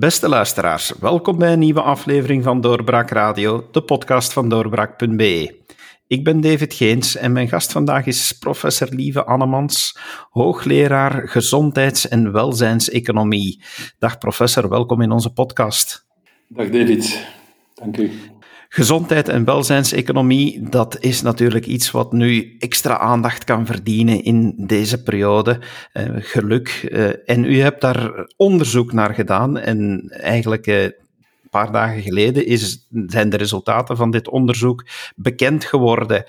Beste luisteraars, welkom bij een nieuwe aflevering van Doorbraak Radio, de podcast van doorbraak.be. Ik ben David Geens en mijn gast vandaag is professor Lieve Annemans, hoogleraar gezondheids- en welzijnseconomie. Dag professor, welkom in onze podcast. Dag David, dank u. Gezondheid en welzijnseconomie, dat is natuurlijk iets wat nu extra aandacht kan verdienen in deze periode. Uh, geluk. Uh, en u hebt daar onderzoek naar gedaan en eigenlijk uh, een paar dagen geleden is, zijn de resultaten van dit onderzoek bekend geworden.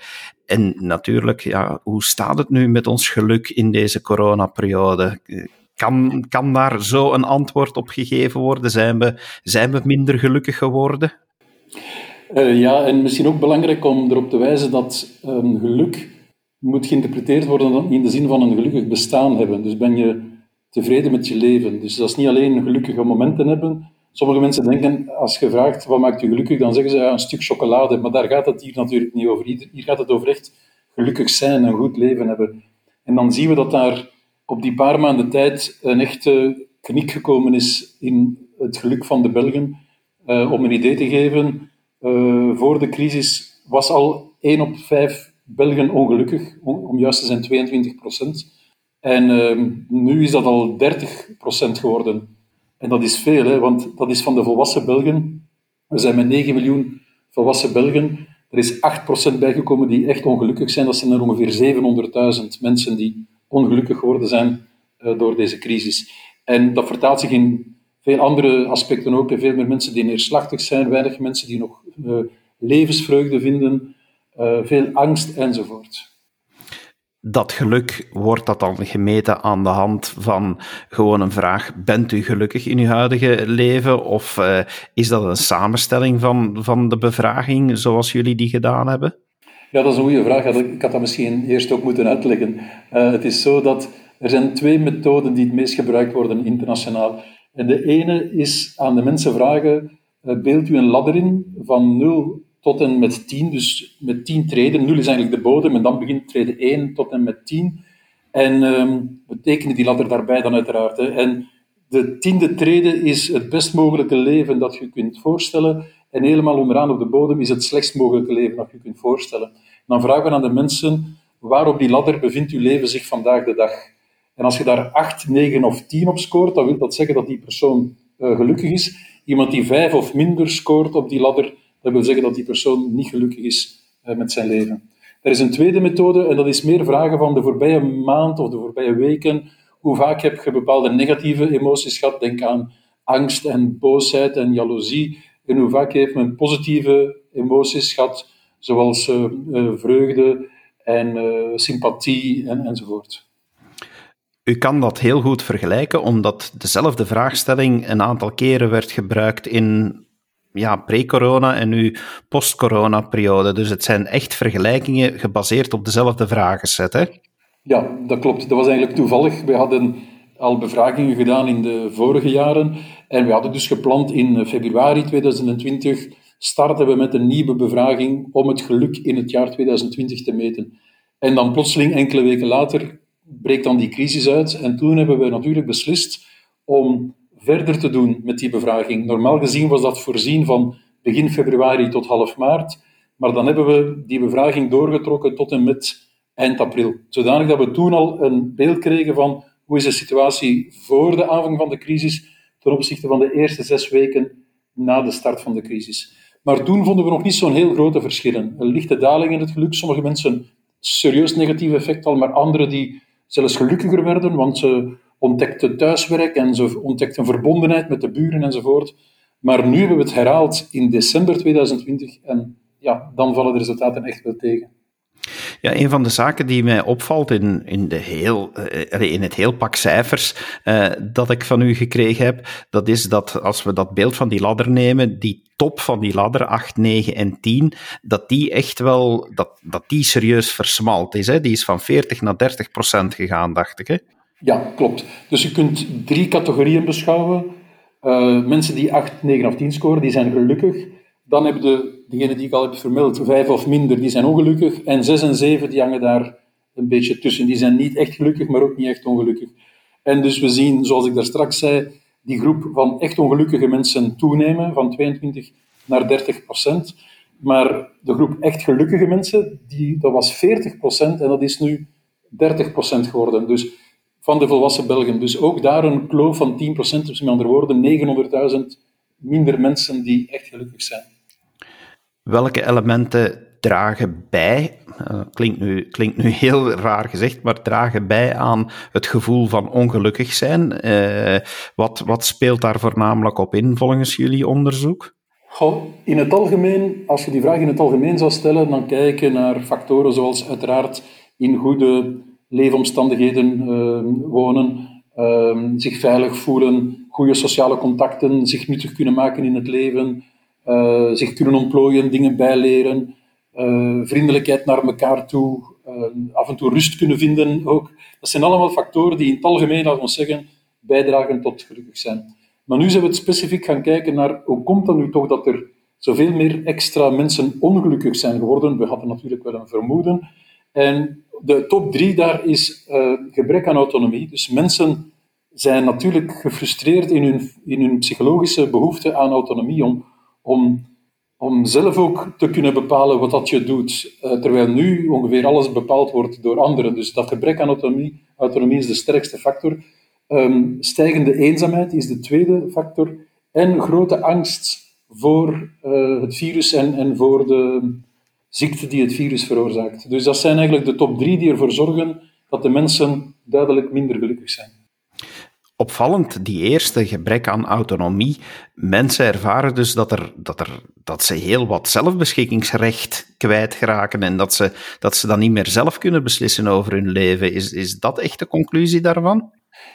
En natuurlijk, ja, hoe staat het nu met ons geluk in deze coronaperiode? Kan, kan daar zo een antwoord op gegeven worden? Zijn we, zijn we minder gelukkig geworden? Uh, ja, en misschien ook belangrijk om erop te wijzen dat um, geluk moet geïnterpreteerd worden in de zin van een gelukkig bestaan hebben. Dus ben je tevreden met je leven. Dus dat is niet alleen gelukkige momenten hebben. Sommige mensen denken, als je vraagt wat maakt je gelukkig, dan zeggen ze ja, een stuk chocolade. Maar daar gaat het hier natuurlijk niet over. Hier gaat het over echt gelukkig zijn, een goed leven hebben. En dan zien we dat daar op die paar maanden tijd een echte knik gekomen is in het geluk van de Belgen. Uh, om een idee te geven, uh, voor de crisis was al 1 op 5 Belgen ongelukkig, om, juist te zijn 22 procent. En uh, nu is dat al 30 procent geworden. En dat is veel, hè, want dat is van de volwassen Belgen. We zijn met 9 miljoen volwassen Belgen. Er is 8 procent bijgekomen die echt ongelukkig zijn. Dat zijn er ongeveer 700.000 mensen die ongelukkig geworden zijn uh, door deze crisis. En dat vertaalt zich in veel andere aspecten ook. Veel meer mensen die neerslachtig zijn, weinig mensen die nog levensvreugde vinden, uh, veel angst enzovoort. Dat geluk, wordt dat dan gemeten aan de hand van gewoon een vraag: bent u gelukkig in uw huidige leven? Of uh, is dat een samenstelling van, van de bevraging zoals jullie die gedaan hebben? Ja, dat is een goede vraag. Ik had dat misschien eerst ook moeten uitleggen. het is zo dat er zijn twee methoden die het meest gebruikt worden internationaal. En de ene is aan de mensen vragen, beeld u een ladder in van 0 tot en met 10, dus met 10 treden. 0 is eigenlijk de bodem en dan begint treden 1 tot en met 10. En um, we tekenen die ladder daarbij dan uiteraard. Hè. En de tiende trede is het best mogelijke leven dat je kunt voorstellen. En helemaal onderaan op de bodem is het slechtst mogelijke leven dat je kunt voorstellen. dan vragen we aan de mensen, waar op die ladder bevindt uw leven zich vandaag de dag? En als je daar 8, 9 of 10 op scoort, dan wil dat zeggen dat die persoon uh, gelukkig is. Iemand die 5 of minder scoort op die ladder, dat wil zeggen dat die persoon niet gelukkig is uh, met zijn leven. Er is een tweede methode en dat is meer vragen van de voorbije maand of de voorbije weken. Hoe vaak heb je bepaalde negatieve emoties gehad? Denk aan angst en boosheid en jaloezie. En hoe vaak heeft men positieve emoties gehad, zoals uh, vreugde en sympathie en, enzovoort. U kan dat heel goed vergelijken, omdat dezelfde vraagstelling een aantal keren werd gebruikt in ja, pre-corona en nu post-corona-periode. Dus het zijn echt vergelijkingen gebaseerd op dezelfde vragenset, hè? Ja, dat klopt. Dat was eigenlijk toevallig. We hadden al bevragingen gedaan in de vorige jaren en we hadden dus gepland in februari 2020 starten we met een nieuwe bevraging om het geluk in het jaar 2020 te meten. En dan plotseling, enkele weken later, breekt dan die crisis uit. En toen hebben we natuurlijk beslist om verder te doen met die bevraging. Normaal gezien was dat voorzien van begin februari tot half maart. Maar dan hebben we die bevraging doorgetrokken tot en met eind april. Zodanig dat we toen al een beeld kregen van hoe is de situatie voor de aanvang van de crisis ten opzichte van de eerste zes weken na de start van de crisis. Maar toen vonden we nog niet zo'n heel grote verschillen. Een lichte daling in het geluk. Sommige mensen serieus negatief effect al, maar anderen die zelfs gelukkiger werden, want ze ontdekten thuiswerk en ze ontdekten verbondenheid met de buren enzovoort. Maar nu hebben we het herhaald in december 2020 en ja, dan vallen de resultaten echt wel tegen. Ja, een van de zaken die mij opvalt in, in, de heel, uh, in het heel pak cijfers uh, dat ik van u gekregen heb, dat is dat als we dat beeld van die ladder nemen, die top van die ladder, 8, 9 en 10, dat die echt wel, dat, dat die serieus versmalt is. Hè? Die is van 40 naar 30 procent gegaan, dacht ik. Hè? Ja, klopt. Dus je kunt drie categorieën beschouwen. Uh, mensen die 8, 9 of 10 scoren, die zijn gelukkig. Dan hebben de, degene die ik al heb vermeld, vijf of minder, die zijn ongelukkig. En zes en zeven, die hangen daar een beetje tussen. Die zijn niet echt gelukkig, maar ook niet echt ongelukkig. En dus we zien, zoals ik daar straks zei, die groep van echt ongelukkige mensen toenemen, van 22 naar 30 procent. Maar de groep echt gelukkige mensen, die, dat was 40 procent en dat is nu 30 procent geworden. Dus van de volwassen Belgen. Dus ook daar een kloof van 10 procent. Dus met andere woorden, 900.000 minder mensen die echt gelukkig zijn. Welke elementen dragen bij, uh, klinkt, nu, klinkt nu heel raar gezegd, maar dragen bij aan het gevoel van ongelukkig zijn. Uh, wat, wat speelt daar voornamelijk op in volgens jullie onderzoek? Goh, in het algemeen, als je die vraag in het algemeen zou stellen, dan kijk je naar factoren zoals uiteraard in goede leefomstandigheden uh, wonen, zich veilig voelen, goede sociale contacten, zich nuttig kunnen maken in het leven, zich kunnen ontplooien, dingen bijleren, uh, vriendelijkheid naar elkaar toe, uh, af en toe rust kunnen vinden ook. Dat zijn allemaal factoren die in het algemeen, laten we zeggen, bijdragen tot gelukkig zijn. Maar nu zijn we het specifiek gaan kijken naar hoe komt het nu toch dat er zoveel meer extra mensen ongelukkig zijn geworden. We hadden natuurlijk wel een vermoeden. En de top drie daar is gebrek aan autonomie. Dus mensen zijn natuurlijk gefrustreerd in hun, in hun psychologische behoefte aan autonomie om, om om zelf ook te kunnen bepalen wat dat je doet. Uh, terwijl nu ongeveer alles bepaald wordt door anderen. Dus dat gebrek aan autonomie, autonomie is de sterkste factor. Um, stijgende eenzaamheid is de tweede factor. En grote angst voor uh, het virus en, en voor de ziekte die het virus veroorzaakt. Dus dat zijn eigenlijk de top drie die ervoor zorgen dat de mensen duidelijk minder gelukkig zijn opvallend, die eerste gebrek aan autonomie. Mensen ervaren dus dat, er, dat, er, dat ze heel wat zelfbeschikkingsrecht kwijtraken en dat ze, dat ze dan niet meer zelf kunnen beslissen over hun leven. Is, is dat echt de conclusie daarvan?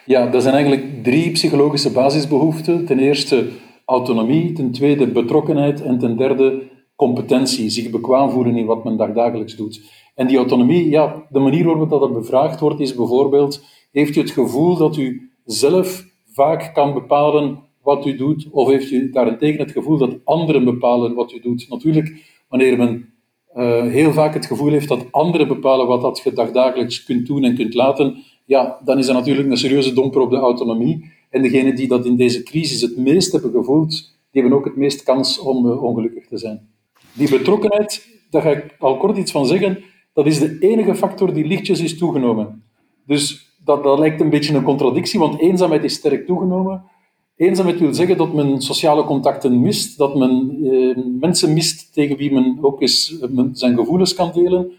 Ja, er zijn eigenlijk drie psychologische basisbehoeften. Ten eerste autonomie, ten tweede betrokkenheid en ten derde competentie, zich bekwaam voelen in wat men dagdagelijks doet. En die autonomie, ja, de manier waarop dat bevraagd wordt, is bijvoorbeeld, heeft u het gevoel dat u zelf vaak kan bepalen wat u doet, of heeft u daarentegen het gevoel dat anderen bepalen wat u doet? Natuurlijk, wanneer men uh, heel vaak het gevoel heeft dat anderen bepalen wat dat je dagdagelijks kunt doen en kunt laten, ja, dan is dat natuurlijk een serieuze domper op de autonomie. En degenen die dat in deze crisis het meest hebben gevoeld, die hebben ook het meest kans om uh, ongelukkig te zijn. Die betrokkenheid, daar ga ik al kort iets van zeggen, dat is de enige factor die lichtjes is toegenomen. Dus dat, lijkt een beetje een contradictie, want eenzaamheid is sterk toegenomen. Eenzaamheid wil zeggen dat men sociale contacten mist, dat men eh, mensen mist tegen wie men ook eens eh, zijn gevoelens kan delen.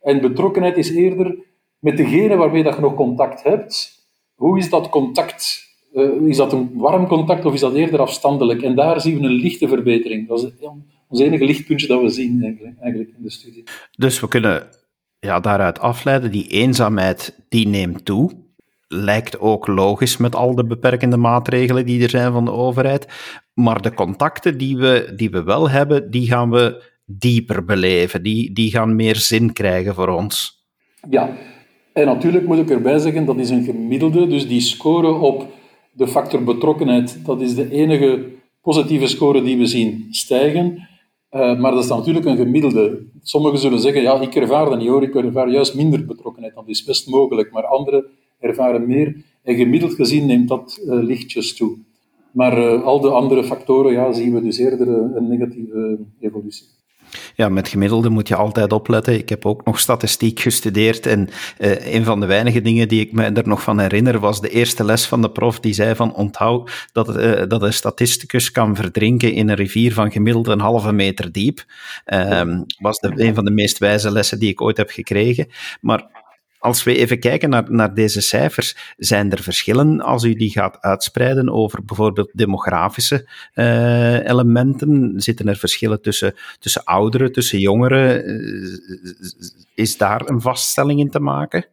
En betrokkenheid is eerder met degene waarmee dat je nog contact hebt. Hoe is dat contact? Uh, is dat een warm contact of is dat eerder afstandelijk? En daar zien we een lichte verbetering. Dat is ons enige lichtpuntje dat we zien eigenlijk in de studie. Dus we kunnen ja, daaruit afleiden, die eenzaamheid die neemt toe. Lijkt ook logisch met al de beperkende maatregelen die er zijn van de overheid. Maar de contacten die we, die we wel hebben, die gaan we dieper beleven. Die, die gaan meer zin krijgen voor ons. Ja, en natuurlijk moet ik erbij zeggen, dat is een gemiddelde. Dus die score op de factor betrokkenheid, dat is de enige positieve score die we zien stijgen. Uh, maar dat is natuurlijk een gemiddelde. Sommigen zullen zeggen, ja, ik ervaar dat niet hoor, ik ervaar juist minder betrokkenheid. Dat is best mogelijk, maar anderen ervaren meer. En gemiddeld gezien neemt dat uh, lichtjes toe. Maar uh, al de andere factoren ja, zien we dus eerder een negatieve evolutie. Ja, met gemiddelde moet je altijd opletten. Ik heb ook nog statistiek gestudeerd en uh, een van de weinige dingen die ik me er nog van herinner was de eerste les van de prof die zei van onthoud dat, uh, dat een statisticus kan verdrinken in een rivier van gemiddeld een halve meter diep. Um, was de, een van de meest wijze lessen die ik ooit heb gekregen. Maar als we even kijken naar, naar deze cijfers, zijn er verschillen als u die gaat uitspreiden over bijvoorbeeld demografische uh, elementen? Zitten er verschillen tussen, tussen ouderen, tussen jongeren? Uh, is daar een vaststelling in te maken?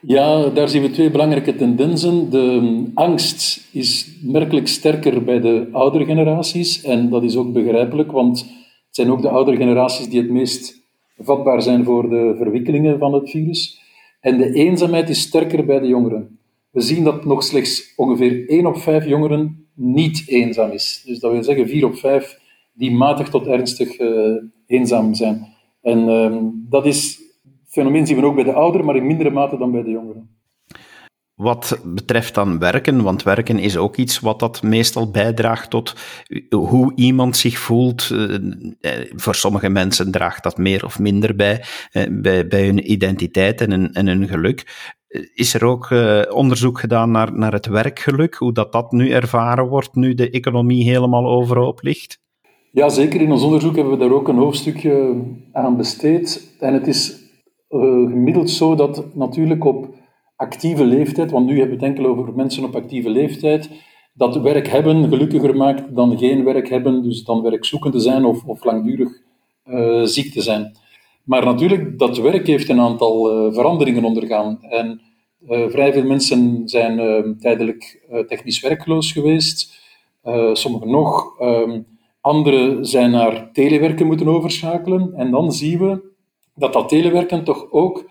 Ja, daar zien we twee belangrijke tendensen. De angst is merkelijk sterker bij de oudere generaties. En dat is ook begrijpelijk, want het zijn ook de oudere generaties die het meest vatbaar zijn voor de verwikkelingen van het virus. En de eenzaamheid is sterker bij de jongeren. We zien dat nog slechts ongeveer 1 op 5 jongeren niet eenzaam is. Dus dat wil zeggen 4 op 5 die matig tot ernstig uh, eenzaam zijn. En uh, dat is fenomeen zien we ook bij de ouderen, maar in mindere mate dan bij de jongeren. Wat betreft dan werken, want werken is ook iets wat dat meestal bijdraagt tot hoe iemand zich voelt. Eh, eh, voor sommige mensen draagt dat meer of minder bij, eh, bij, hun identiteit en hun, en hun geluk. Is er ook onderzoek gedaan naar, naar het werkgeluk, hoe dat, dat nu ervaren wordt, nu de economie helemaal overhoop ligt? Ja, zeker. In ons onderzoek hebben we daar ook een hoofdstukje aan besteed. En het is gemiddeld zo dat natuurlijk op actieve leeftijd, want nu hebben we het enkel over mensen op actieve leeftijd, dat werk hebben gelukkiger maakt dan geen werk hebben, dus dan werkzoekende zijn of, of langdurig uh, ziek te zijn. Maar natuurlijk, dat werk heeft een aantal uh, veranderingen ondergaan. En uh, vrij veel mensen zijn tijdelijk technisch werkloos geweest, sommigen nog. Ehm, anderen zijn naar telewerken moeten overschakelen. En dan zien we dat dat telewerken toch ook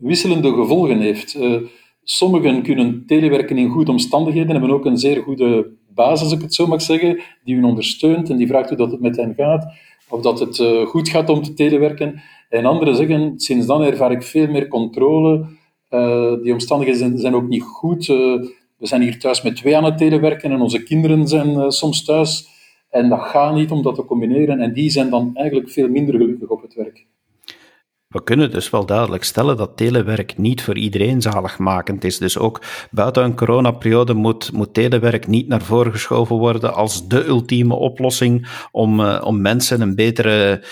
wisselende gevolgen heeft. Uh, sommigen kunnen telewerken in goede omstandigheden, hebben ook een zeer goede basis, als ik het zo mag zeggen, die hun ondersteunt en die vraagt hoe dat het met hen gaat, of dat het uh, goed gaat om te telewerken. En anderen zeggen, sinds dan ervaar ik veel meer controle, uh, die omstandigheden zijn, zijn, ook niet goed. we zijn hier thuis met twee aan het telewerken en onze kinderen zijn soms thuis. En dat gaat niet om dat te combineren. En die zijn dan eigenlijk veel minder gelukkig op het werk. We kunnen dus wel duidelijk stellen dat telewerk niet voor iedereen zaligmakend is. Dus ook buiten een coronaperiode moet, moet telewerk niet naar voren geschoven worden als de ultieme oplossing om, uh, om mensen een betere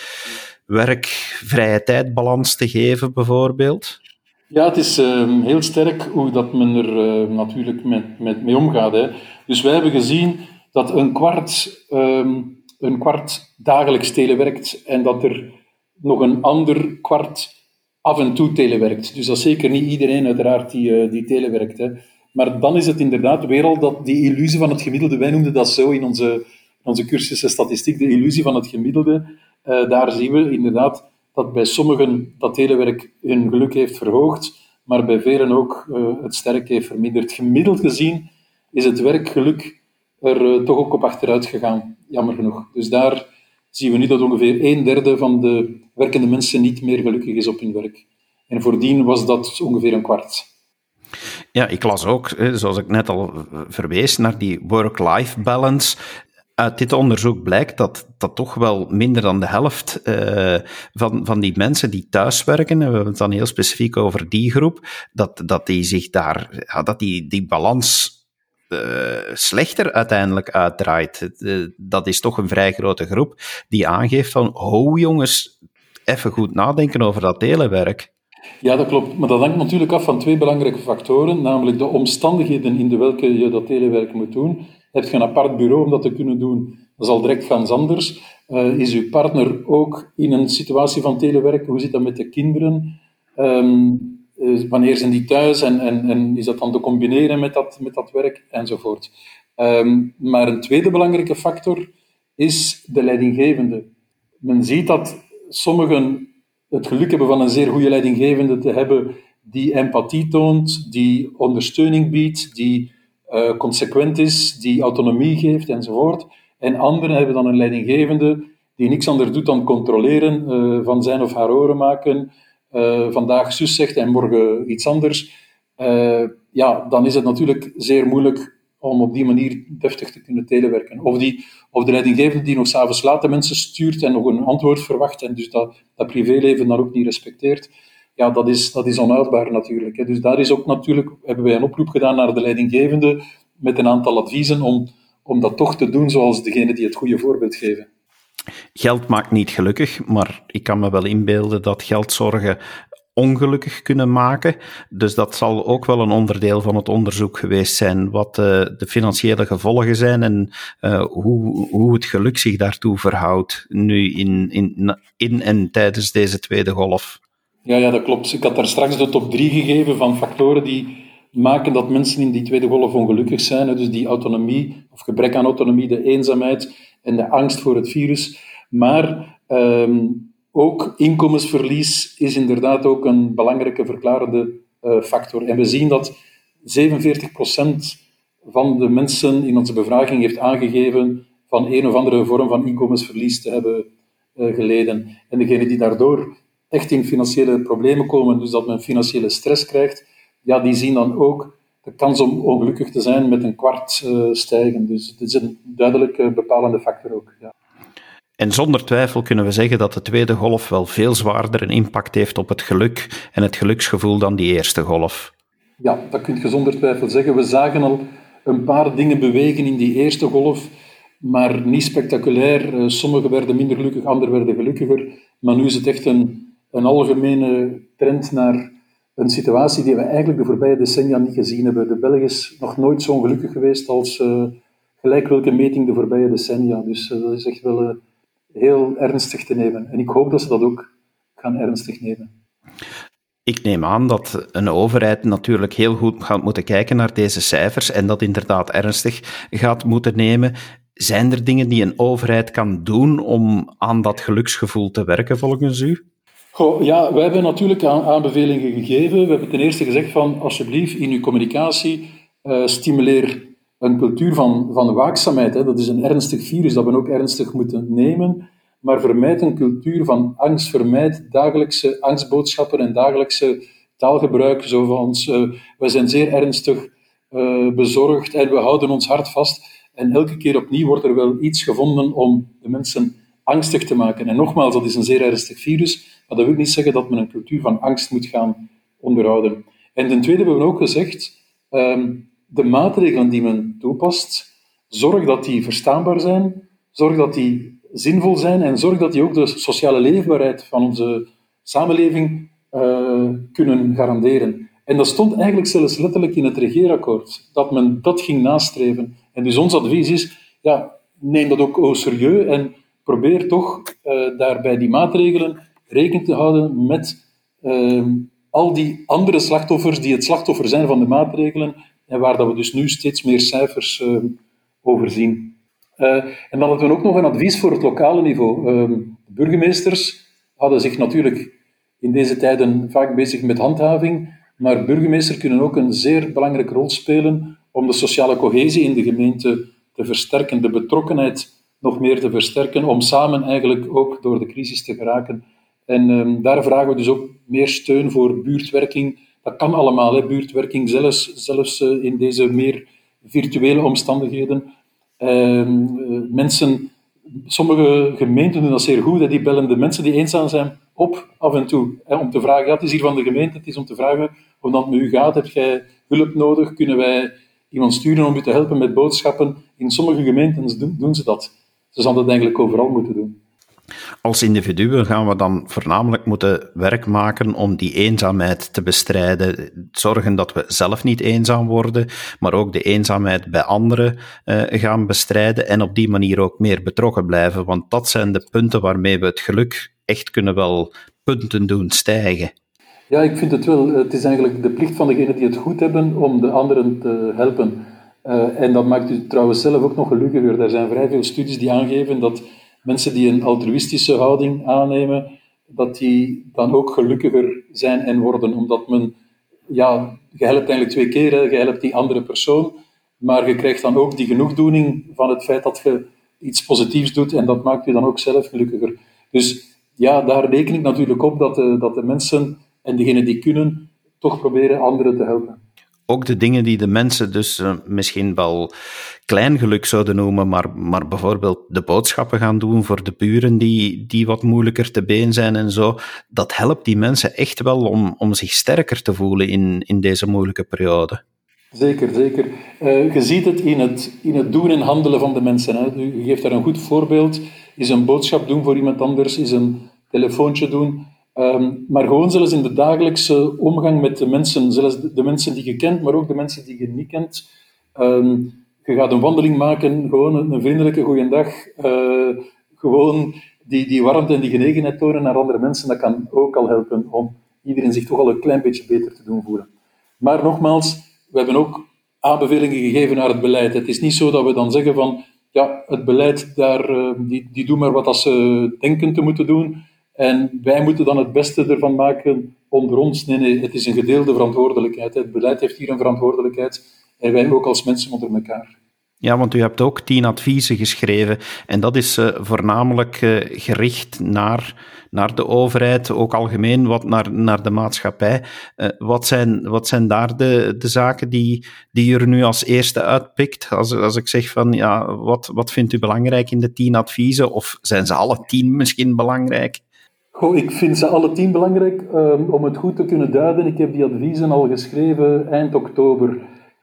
werk-vrije tijdbalans te geven, bijvoorbeeld. Ja, het is uh, heel sterk hoe dat men er uh, natuurlijk met, met, mee omgaat. Hè. Dus wij hebben gezien dat een kwart, um, een kwart dagelijks telewerkt en dat er nog een ander kwart af en toe telewerkt. Dus dat zeker niet iedereen uiteraard die, uh, die telewerkt. Hè. Maar dan is het inderdaad weer al dat die illusie van het gemiddelde, wij noemden dat zo in onze, onze cursussen statistiek, de illusie van het gemiddelde. Uh, daar zien we inderdaad dat bij sommigen dat telewerk hun geluk heeft verhoogd, maar bij velen ook uh, het sterk heeft verminderd. Gemiddeld gezien is het werkgeluk er toch ook op achteruit gegaan, jammer genoeg. Dus daar zien we nu dat ongeveer een derde van de werkende mensen niet meer gelukkig is op hun werk. En voordien was dat ongeveer een kwart. Ja, ik las ook, zoals ik net al verwees, naar die work-life balance. Uit dit onderzoek blijkt dat, dat toch wel minder dan de helft uh, van, van die mensen die thuiswerken, we hebben het dan heel specifiek over die groep, dat, dat die zich daar, ja, dat die, die balans uh, slechter uiteindelijk uitdraait. Uh, dat is toch een vrij grote groep die aangeeft van, oh jongens, even goed nadenken over dat telewerk. Ja, dat klopt. Maar dat hangt natuurlijk af van twee belangrijke factoren, namelijk de omstandigheden in de welke je dat telewerk moet doen. Heb je een apart bureau om dat te kunnen doen? Dat is al direct ganz anders. Uh, is uw partner ook in een situatie van telewerk? Hoe zit dat met de kinderen? Um, wanneer zijn die thuis en, en, en, is dat dan te combineren met dat, met dat werk enzovoort. Um, maar een tweede belangrijke factor is de leidinggevende. Men ziet dat sommigen het geluk hebben van een zeer goede leidinggevende te hebben die empathie toont, die ondersteuning biedt, die uh, consequent is, die autonomie geeft enzovoort. En anderen hebben dan een leidinggevende die niks anders doet dan controleren, uh, van zijn of haar oren maken, uh, vandaag zus zegt en morgen iets anders, uh, ja, dan is het natuurlijk zeer moeilijk om op die manier deftig te kunnen telewerken. Of, die, of de leidinggevende die nog s'avonds laat de mensen stuurt en nog een antwoord verwacht en dus dat, dat privéleven dan ook niet respecteert, ja, dat is, dat is onuitbaar natuurlijk. Hè. Dus daar is ook natuurlijk, hebben wij een oproep gedaan naar de leidinggevende met een aantal adviezen om, om dat toch te doen zoals degene die het goede voorbeeld geven. Geld maakt niet gelukkig, maar ik kan me wel inbeelden dat geldzorgen ongelukkig kunnen maken. Dus dat zal ook wel een onderdeel van het onderzoek geweest zijn, wat uh, de financiële gevolgen zijn en uh, hoe, hoe het geluk zich daartoe verhoudt nu in, in, in en tijdens deze tweede golf. Ja, ja, dat klopt. Ik had daar straks de top drie gegeven van factoren die maken dat mensen in die tweede golf ongelukkig zijn. Dus die autonomie, of gebrek aan autonomie, de eenzaamheid en de angst voor het virus. Maar um, ook inkomensverlies is inderdaad ook een belangrijke verklarende uh, factor. En we zien dat 47% van de mensen in onze bevraging heeft aangegeven van een of andere vorm van inkomensverlies te hebben uh, geleden. En degenen die daardoor echt in financiële problemen komen, dus dat men financiële stress krijgt, ja, die zien dan ook de kans om ongelukkig te zijn met een kwart uh, stijgen. Dus het is een duidelijk bepalende factor ook. Ja. En zonder twijfel kunnen we zeggen dat de tweede golf wel veel zwaarder een impact heeft op het geluk en het geluksgevoel dan die eerste golf. Ja, dat kun je zonder twijfel zeggen. We zagen al een paar dingen bewegen in die eerste golf, maar niet spectaculair. Eh, Sommigen werden minder gelukkig, anderen werden gelukkiger. Maar nu is het echt een, een algemene trend naar een situatie die we eigenlijk de voorbije decennia niet gezien hebben. De Belg is nog nooit zo ongelukkig geweest als uh, gelijk welke meting de voorbije decennia. Dus uh, dat is echt wel heel ernstig te nemen. En ik hoop dat ze dat ook gaan ernstig nemen. Ik neem aan dat een overheid natuurlijk heel goed gaat moeten kijken naar deze cijfers en dat inderdaad ernstig gaat moeten nemen. Zijn er dingen die een overheid kan doen om aan dat geluksgevoel te werken, volgens u? Ja, we hebben natuurlijk aanbevelingen gegeven. We hebben ten eerste gezegd van, alsjeblieft, in uw communicatie, uh, stimuleer een cultuur van, van waakzaamheid. Hè. Dat is een ernstig virus dat we ook ernstig moeten nemen. Maar vermijd een cultuur van angst. Vermijd dagelijkse angstboodschappen en dagelijkse taalgebruik. Zo van uh, we zijn zeer ernstig uh, bezorgd en we houden ons hart vast. En elke keer opnieuw wordt er wel iets gevonden om de mensen angstig te maken. En nogmaals, dat is een zeer ernstig virus, maar dat wil niet zeggen dat men een cultuur van angst moet gaan onderhouden. En ten tweede hebben we ook gezegd, um, de maatregelen die men toepast, zorg dat die verstaanbaar zijn, zorg dat die zinvol zijn en zorg dat die ook de sociale leefbaarheid van onze samenleving uh, kunnen garanderen. En dat stond eigenlijk zelfs letterlijk in het regeerakkoord, dat men dat ging nastreven. En dus ons advies is, ja, neem dat ook serieus en probeer toch uh, daarbij die maatregelen rekening te houden met uh, al die andere slachtoffers die het slachtoffer zijn van de maatregelen en waar dat we dus nu steeds meer cijfers uh, over zien. Uh, en dan hadden we ook nog een advies voor het lokale niveau. Uh, de burgemeesters hadden zich natuurlijk in deze tijden vaak bezig met handhaving, maar burgemeesters kunnen ook een zeer belangrijke rol spelen om de sociale cohesie in de gemeente te versterken, de betrokkenheid nog meer te versterken, om samen eigenlijk ook door de crisis te geraken. En um, daar vragen we dus ook meer steun voor buurtwerking, dat kan allemaal, hè. buurtwerking, zelfs, zelfs uh, in deze meer virtuele omstandigheden. Uh, mensen, sommige gemeenten doen dat zeer goed, hè. die bellen de mensen die eenzaam zijn op af en toe. Hè, om te vragen, ja, het is hier van de gemeente, het is om te vragen hoe dat met u gaat. Heb jij hulp nodig? Kunnen wij iemand sturen om u te helpen met boodschappen? In sommige gemeenten doen, doen ze dat. Ze zouden dat eigenlijk overal moeten doen. Als individuen gaan we dan voornamelijk moeten werk maken om die eenzaamheid te bestrijden. Zorgen dat we zelf niet eenzaam worden, maar ook de eenzaamheid bij anderen uh, gaan bestrijden en op die manier ook meer betrokken blijven. Want dat zijn de punten waarmee we het geluk echt kunnen wel punten doen stijgen. Ja, ik vind het wel. Het is eigenlijk de plicht van degenen die het goed hebben om de anderen te helpen. Uh, en dat maakt u trouwens zelf ook nog gelukkiger. Er zijn vrij veel studies die aangeven dat mensen die een altruïstische houding aannemen, dat die dan ook gelukkiger zijn en worden, omdat men, ja, je helpt eigenlijk twee keer, je helpt die andere persoon, maar je krijgt dan ook die genoegdoening van het feit dat je iets positiefs doet en dat maakt je dan ook zelf gelukkiger. Dus ja, daar reken ik natuurlijk op dat de, dat de mensen en degenen die kunnen, toch proberen anderen te helpen ook de dingen die de mensen dus uh, misschien wel klein geluk zouden noemen, maar, maar bijvoorbeeld de boodschappen gaan doen voor de buren die, die wat moeilijker te been zijn en zo, dat helpt die mensen echt wel om, om zich sterker te voelen in, in deze moeilijke periode. Zeker, zeker. Uh, je ziet het in, het in het doen en handelen van de mensen. Hè. U geeft daar een goed voorbeeld. Is een boodschap doen voor iemand anders, is een telefoontje doen. Um, maar gewoon zelfs in de dagelijkse omgang met de mensen, zelfs de, mensen die je kent, maar ook de mensen die je niet kent. Um, je gaat een wandeling maken, gewoon een vriendelijke goeiedag. Uh, gewoon die, die warmte en die genegenheid tonen naar andere mensen, dat kan ook al helpen om iedereen zich toch al een klein beetje beter te doen voelen. Maar nogmaals, we hebben ook aanbevelingen gegeven naar het beleid. Het is niet zo dat we dan zeggen van, ja, het beleid, daar, uh, die, die doen maar wat ze denken te moeten doen. En wij moeten dan het beste ervan maken onder ons. Nee, nee, het is een gedeelde verantwoordelijkheid. Het beleid heeft hier een verantwoordelijkheid en wij ook als mensen onder elkaar. Ja, want u hebt ook tien adviezen geschreven. En dat is uh, voornamelijk uh, gericht naar, naar de overheid, ook algemeen wat naar, naar de maatschappij. Uh, wat, zijn, wat zijn daar de, de zaken die, die u er nu als eerste uitpikt? Als, als ik zeg van, ja, wat, wat vindt u belangrijk in de tien adviezen? Of zijn ze alle tien misschien belangrijk? Goh, ik vind ze alle tien belangrijk um, om het goed te kunnen duiden. Ik heb die adviezen al geschreven eind oktober.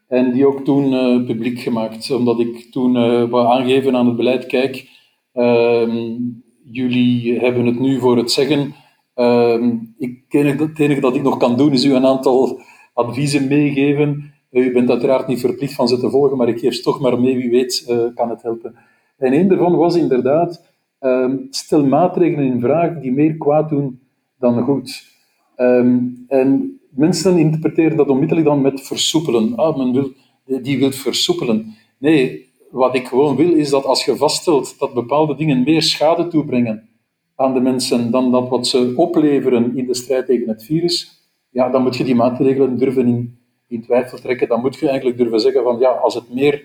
En die ook toen uh, publiek gemaakt, omdat ik toen uh, wou aangeven aan het beleid, kijk, uh, jullie hebben het nu voor het zeggen. Ehm, ik, het enige dat ik nog kan doen, is u een aantal adviezen meegeven. u bent uiteraard niet verplicht van ze te volgen, maar ik geef ze toch maar mee, wie weet uh, kan het helpen. En een daarvan was inderdaad, ehm, stel maatregelen in vraag die meer kwaad doen dan goed. Um, en mensen interpreteren dat onmiddellijk dan met versoepelen. Ah, men wil, die wil versoepelen. Nee, wat ik gewoon wil is dat als je vaststelt dat bepaalde dingen meer schade toebrengen aan de mensen dan dat wat ze opleveren in de strijd tegen het virus, ja, dan moet je die maatregelen durven in, in twijfel trekken. Dan moet je eigenlijk durven zeggen van ja, als het meer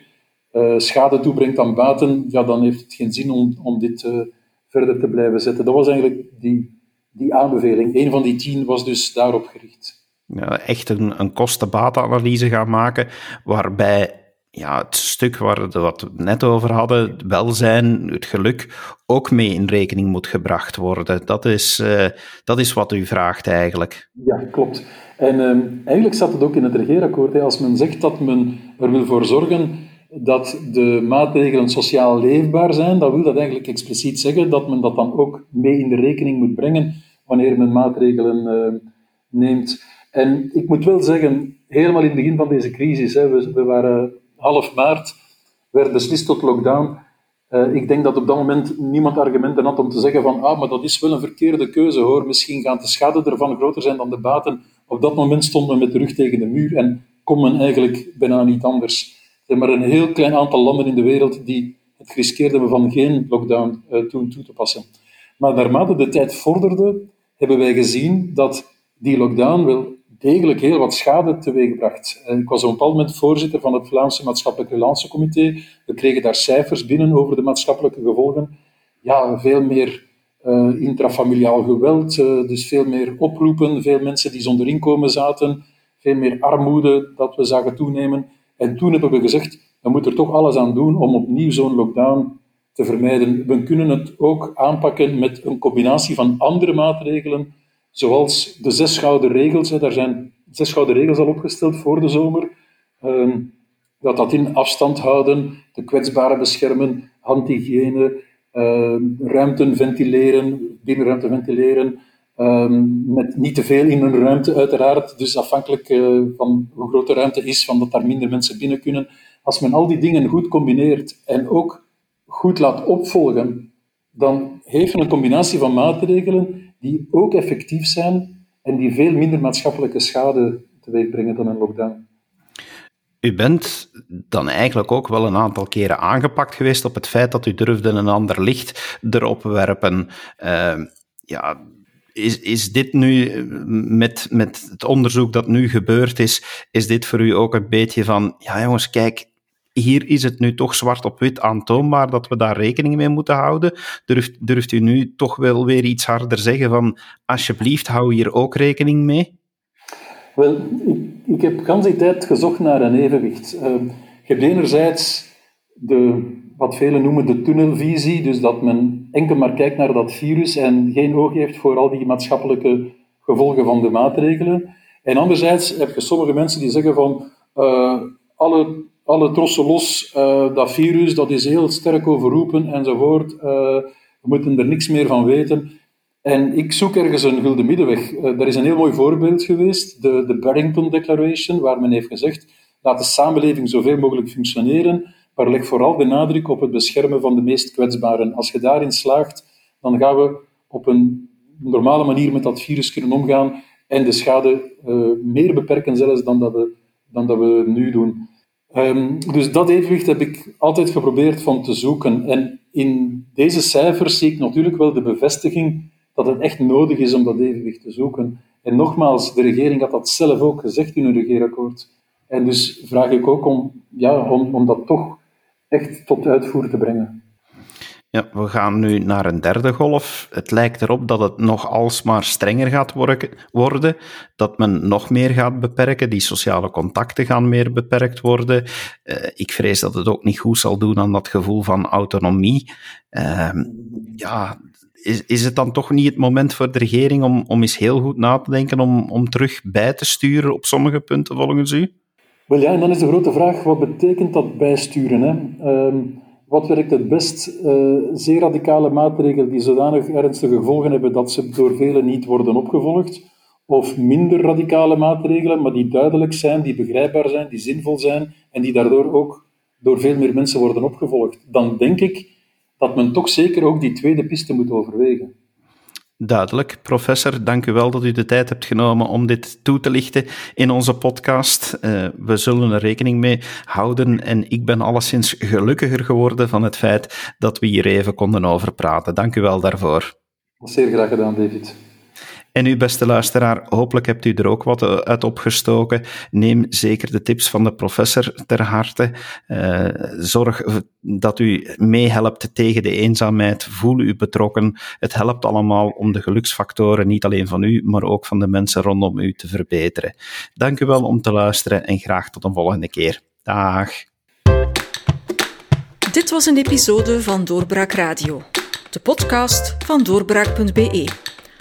uh, schade toebrengt dan baten, ja, dan heeft het geen zin om, om dit uh, verder te blijven zetten. Dat was eigenlijk die, die aanbeveling. Een van die tien was dus daarop gericht ja, echt een, een kosten-batenanalyse gaan maken, waarbij ja, het stuk waar we het net over hadden, het welzijn, het geluk, ook mee in rekening moet gebracht worden. Dat is, uh, dat is wat u vraagt eigenlijk. Ja, klopt. En uh, eigenlijk staat het ook in het regeerakkoord. Hè. Als men zegt dat men er wil voor zorgen dat de maatregelen sociaal leefbaar zijn, dan wil dat eigenlijk expliciet zeggen dat men dat dan ook mee in de rekening moet brengen wanneer men maatregelen uh, neemt. En ik moet wel zeggen, helemaal in het begin van deze crisis, hè, we, we waren half maart, werd beslist tot lockdown. Uh, ik denk dat op dat moment niemand argumenten had om te zeggen van ah, maar dat is wel een verkeerde keuze hoor, misschien gaan de schade ervan groter zijn dan de baten. Op dat moment stonden we met de rug tegen de muur en kon men eigenlijk bijna niet anders. Er zijn maar een heel klein aantal landen in de wereld die het geriskeerd hebben van geen lockdown uh, toen toe te passen. Maar naarmate de tijd vorderde, hebben wij gezien dat die lockdown wel degelijk heel wat schade teweegbracht. Ik was op een bepaald moment voorzitter van het Vlaamse Maatschappelijk Relatiecomité. We kregen daar cijfers binnen over de maatschappelijke gevolgen. Ja, veel meer uh, intrafamiliaal geweld, dus veel meer oproepen, veel mensen die zonder inkomen zaten, veel meer armoede dat we zagen toenemen. En toen hebben we gezegd, we moeten er toch alles aan doen om opnieuw zo'n lockdown te vermijden. We kunnen het ook aanpakken met een combinatie van andere maatregelen, Zoals de zes gouden regels, daar zijn zes gouden regels al opgesteld voor de zomer. Ehm, dat dat in afstand houden, de kwetsbaren beschermen, handhygiëne, uh, ruimten ventileren, binnenruimte ventileren, ehm, met niet te veel in een ruimte uiteraard, dus afhankelijk uh, van hoe groot de ruimte is, van dat daar minder mensen binnen kunnen. Als men al die dingen goed combineert en ook goed laat opvolgen, dan heeft men een combinatie van maatregelen die ook effectief zijn en die veel minder maatschappelijke schade teweeg dan een lockdown. U bent dan eigenlijk ook wel een aantal keren aangepakt geweest op het feit dat u durfde een ander licht erop werpen. Uh, ja, is, is dit nu, met, met het onderzoek dat nu gebeurd is, is dit voor u ook een beetje van, ja jongens, kijk, hier is het nu toch zwart op wit aantoonbaar dat we daar rekening mee moeten houden. Durft, durft u nu toch wel weer iets harder zeggen van alsjeblieft, hou hier ook rekening mee? Wel, ik, ik heb de die tijd gezocht naar een evenwicht. Uh, je hebt enerzijds de, wat velen noemen de tunnelvisie, dus dat men enkel maar kijkt naar dat virus en geen oog heeft voor al die maatschappelijke gevolgen van de maatregelen. En anderzijds heb je sommige mensen die zeggen van uh, alle alle trossen los, uh, dat virus dat is heel sterk overroepen enzovoort. Uh, we moeten er niks meer van weten. En ik zoek ergens een gulden middenweg. Er is een heel mooi voorbeeld geweest, de, de Barrington Declaration, waar men heeft gezegd, laat de samenleving zoveel mogelijk functioneren, maar leg vooral de nadruk op het beschermen van de meest kwetsbaren. Als je daarin slaagt, dan gaan we op een normale manier met dat virus kunnen omgaan en de schade meer beperken zelfs dan dat we, dan dat we nu doen. Um, dus dat evenwicht heb ik altijd geprobeerd van te zoeken. En in deze cijfers zie ik natuurlijk wel de bevestiging dat het echt nodig is om dat evenwicht te zoeken. En nogmaals, de regering had dat zelf ook gezegd in hun regeerakkoord. En dus vraag ik ook om, ja, om, om dat toch echt tot uitvoer te brengen. Ja, we gaan nu naar een derde golf. Het lijkt erop dat het nog alsmaar strenger gaat worden, dat men nog meer gaat beperken, die sociale contacten gaan meer beperkt worden. Uh, ik vrees dat het ook niet goed zal doen aan dat gevoel van autonomie. Uh, ja, is, is het dan toch niet het moment voor de regering om, om eens heel goed na te denken om, om terug bij te sturen op sommige punten volgens u? Wel ja, en dan is de grote vraag, wat betekent dat bijsturen? Hè? Uh, wat werkt het best? Uh, zeer radicale maatregelen die zodanig ernstige gevolgen hebben dat ze door velen niet worden opgevolgd. Of minder radicale maatregelen, maar die duidelijk zijn, die begrijpbaar zijn, die zinvol zijn en die daardoor ook door veel meer mensen worden opgevolgd. Dan denk ik dat men toch zeker ook die tweede piste moet overwegen. Duidelijk. Professor, dank u wel dat u de tijd hebt genomen om dit toe te lichten in onze podcast. Uh, we zullen er rekening mee houden en ik ben alleszins gelukkiger geworden van het feit dat we hier even konden over praten. Dank u wel daarvoor. Zeer graag gedaan, David. En u, beste luisteraar, hopelijk hebt u er ook wat eh, uit opgestoken. Neem zeker de tips van de professor ter harte. Uh, zorg dat u meehelpt tegen de eenzaamheid. Voel u betrokken. Het helpt allemaal om de geluksfactoren, niet alleen van u, maar ook van de mensen rondom u te verbeteren. Dank u wel om te luisteren en graag tot een volgende keer. Dag. Dit was een episode van Doorbraak Radio, de podcast van doorbraak.be.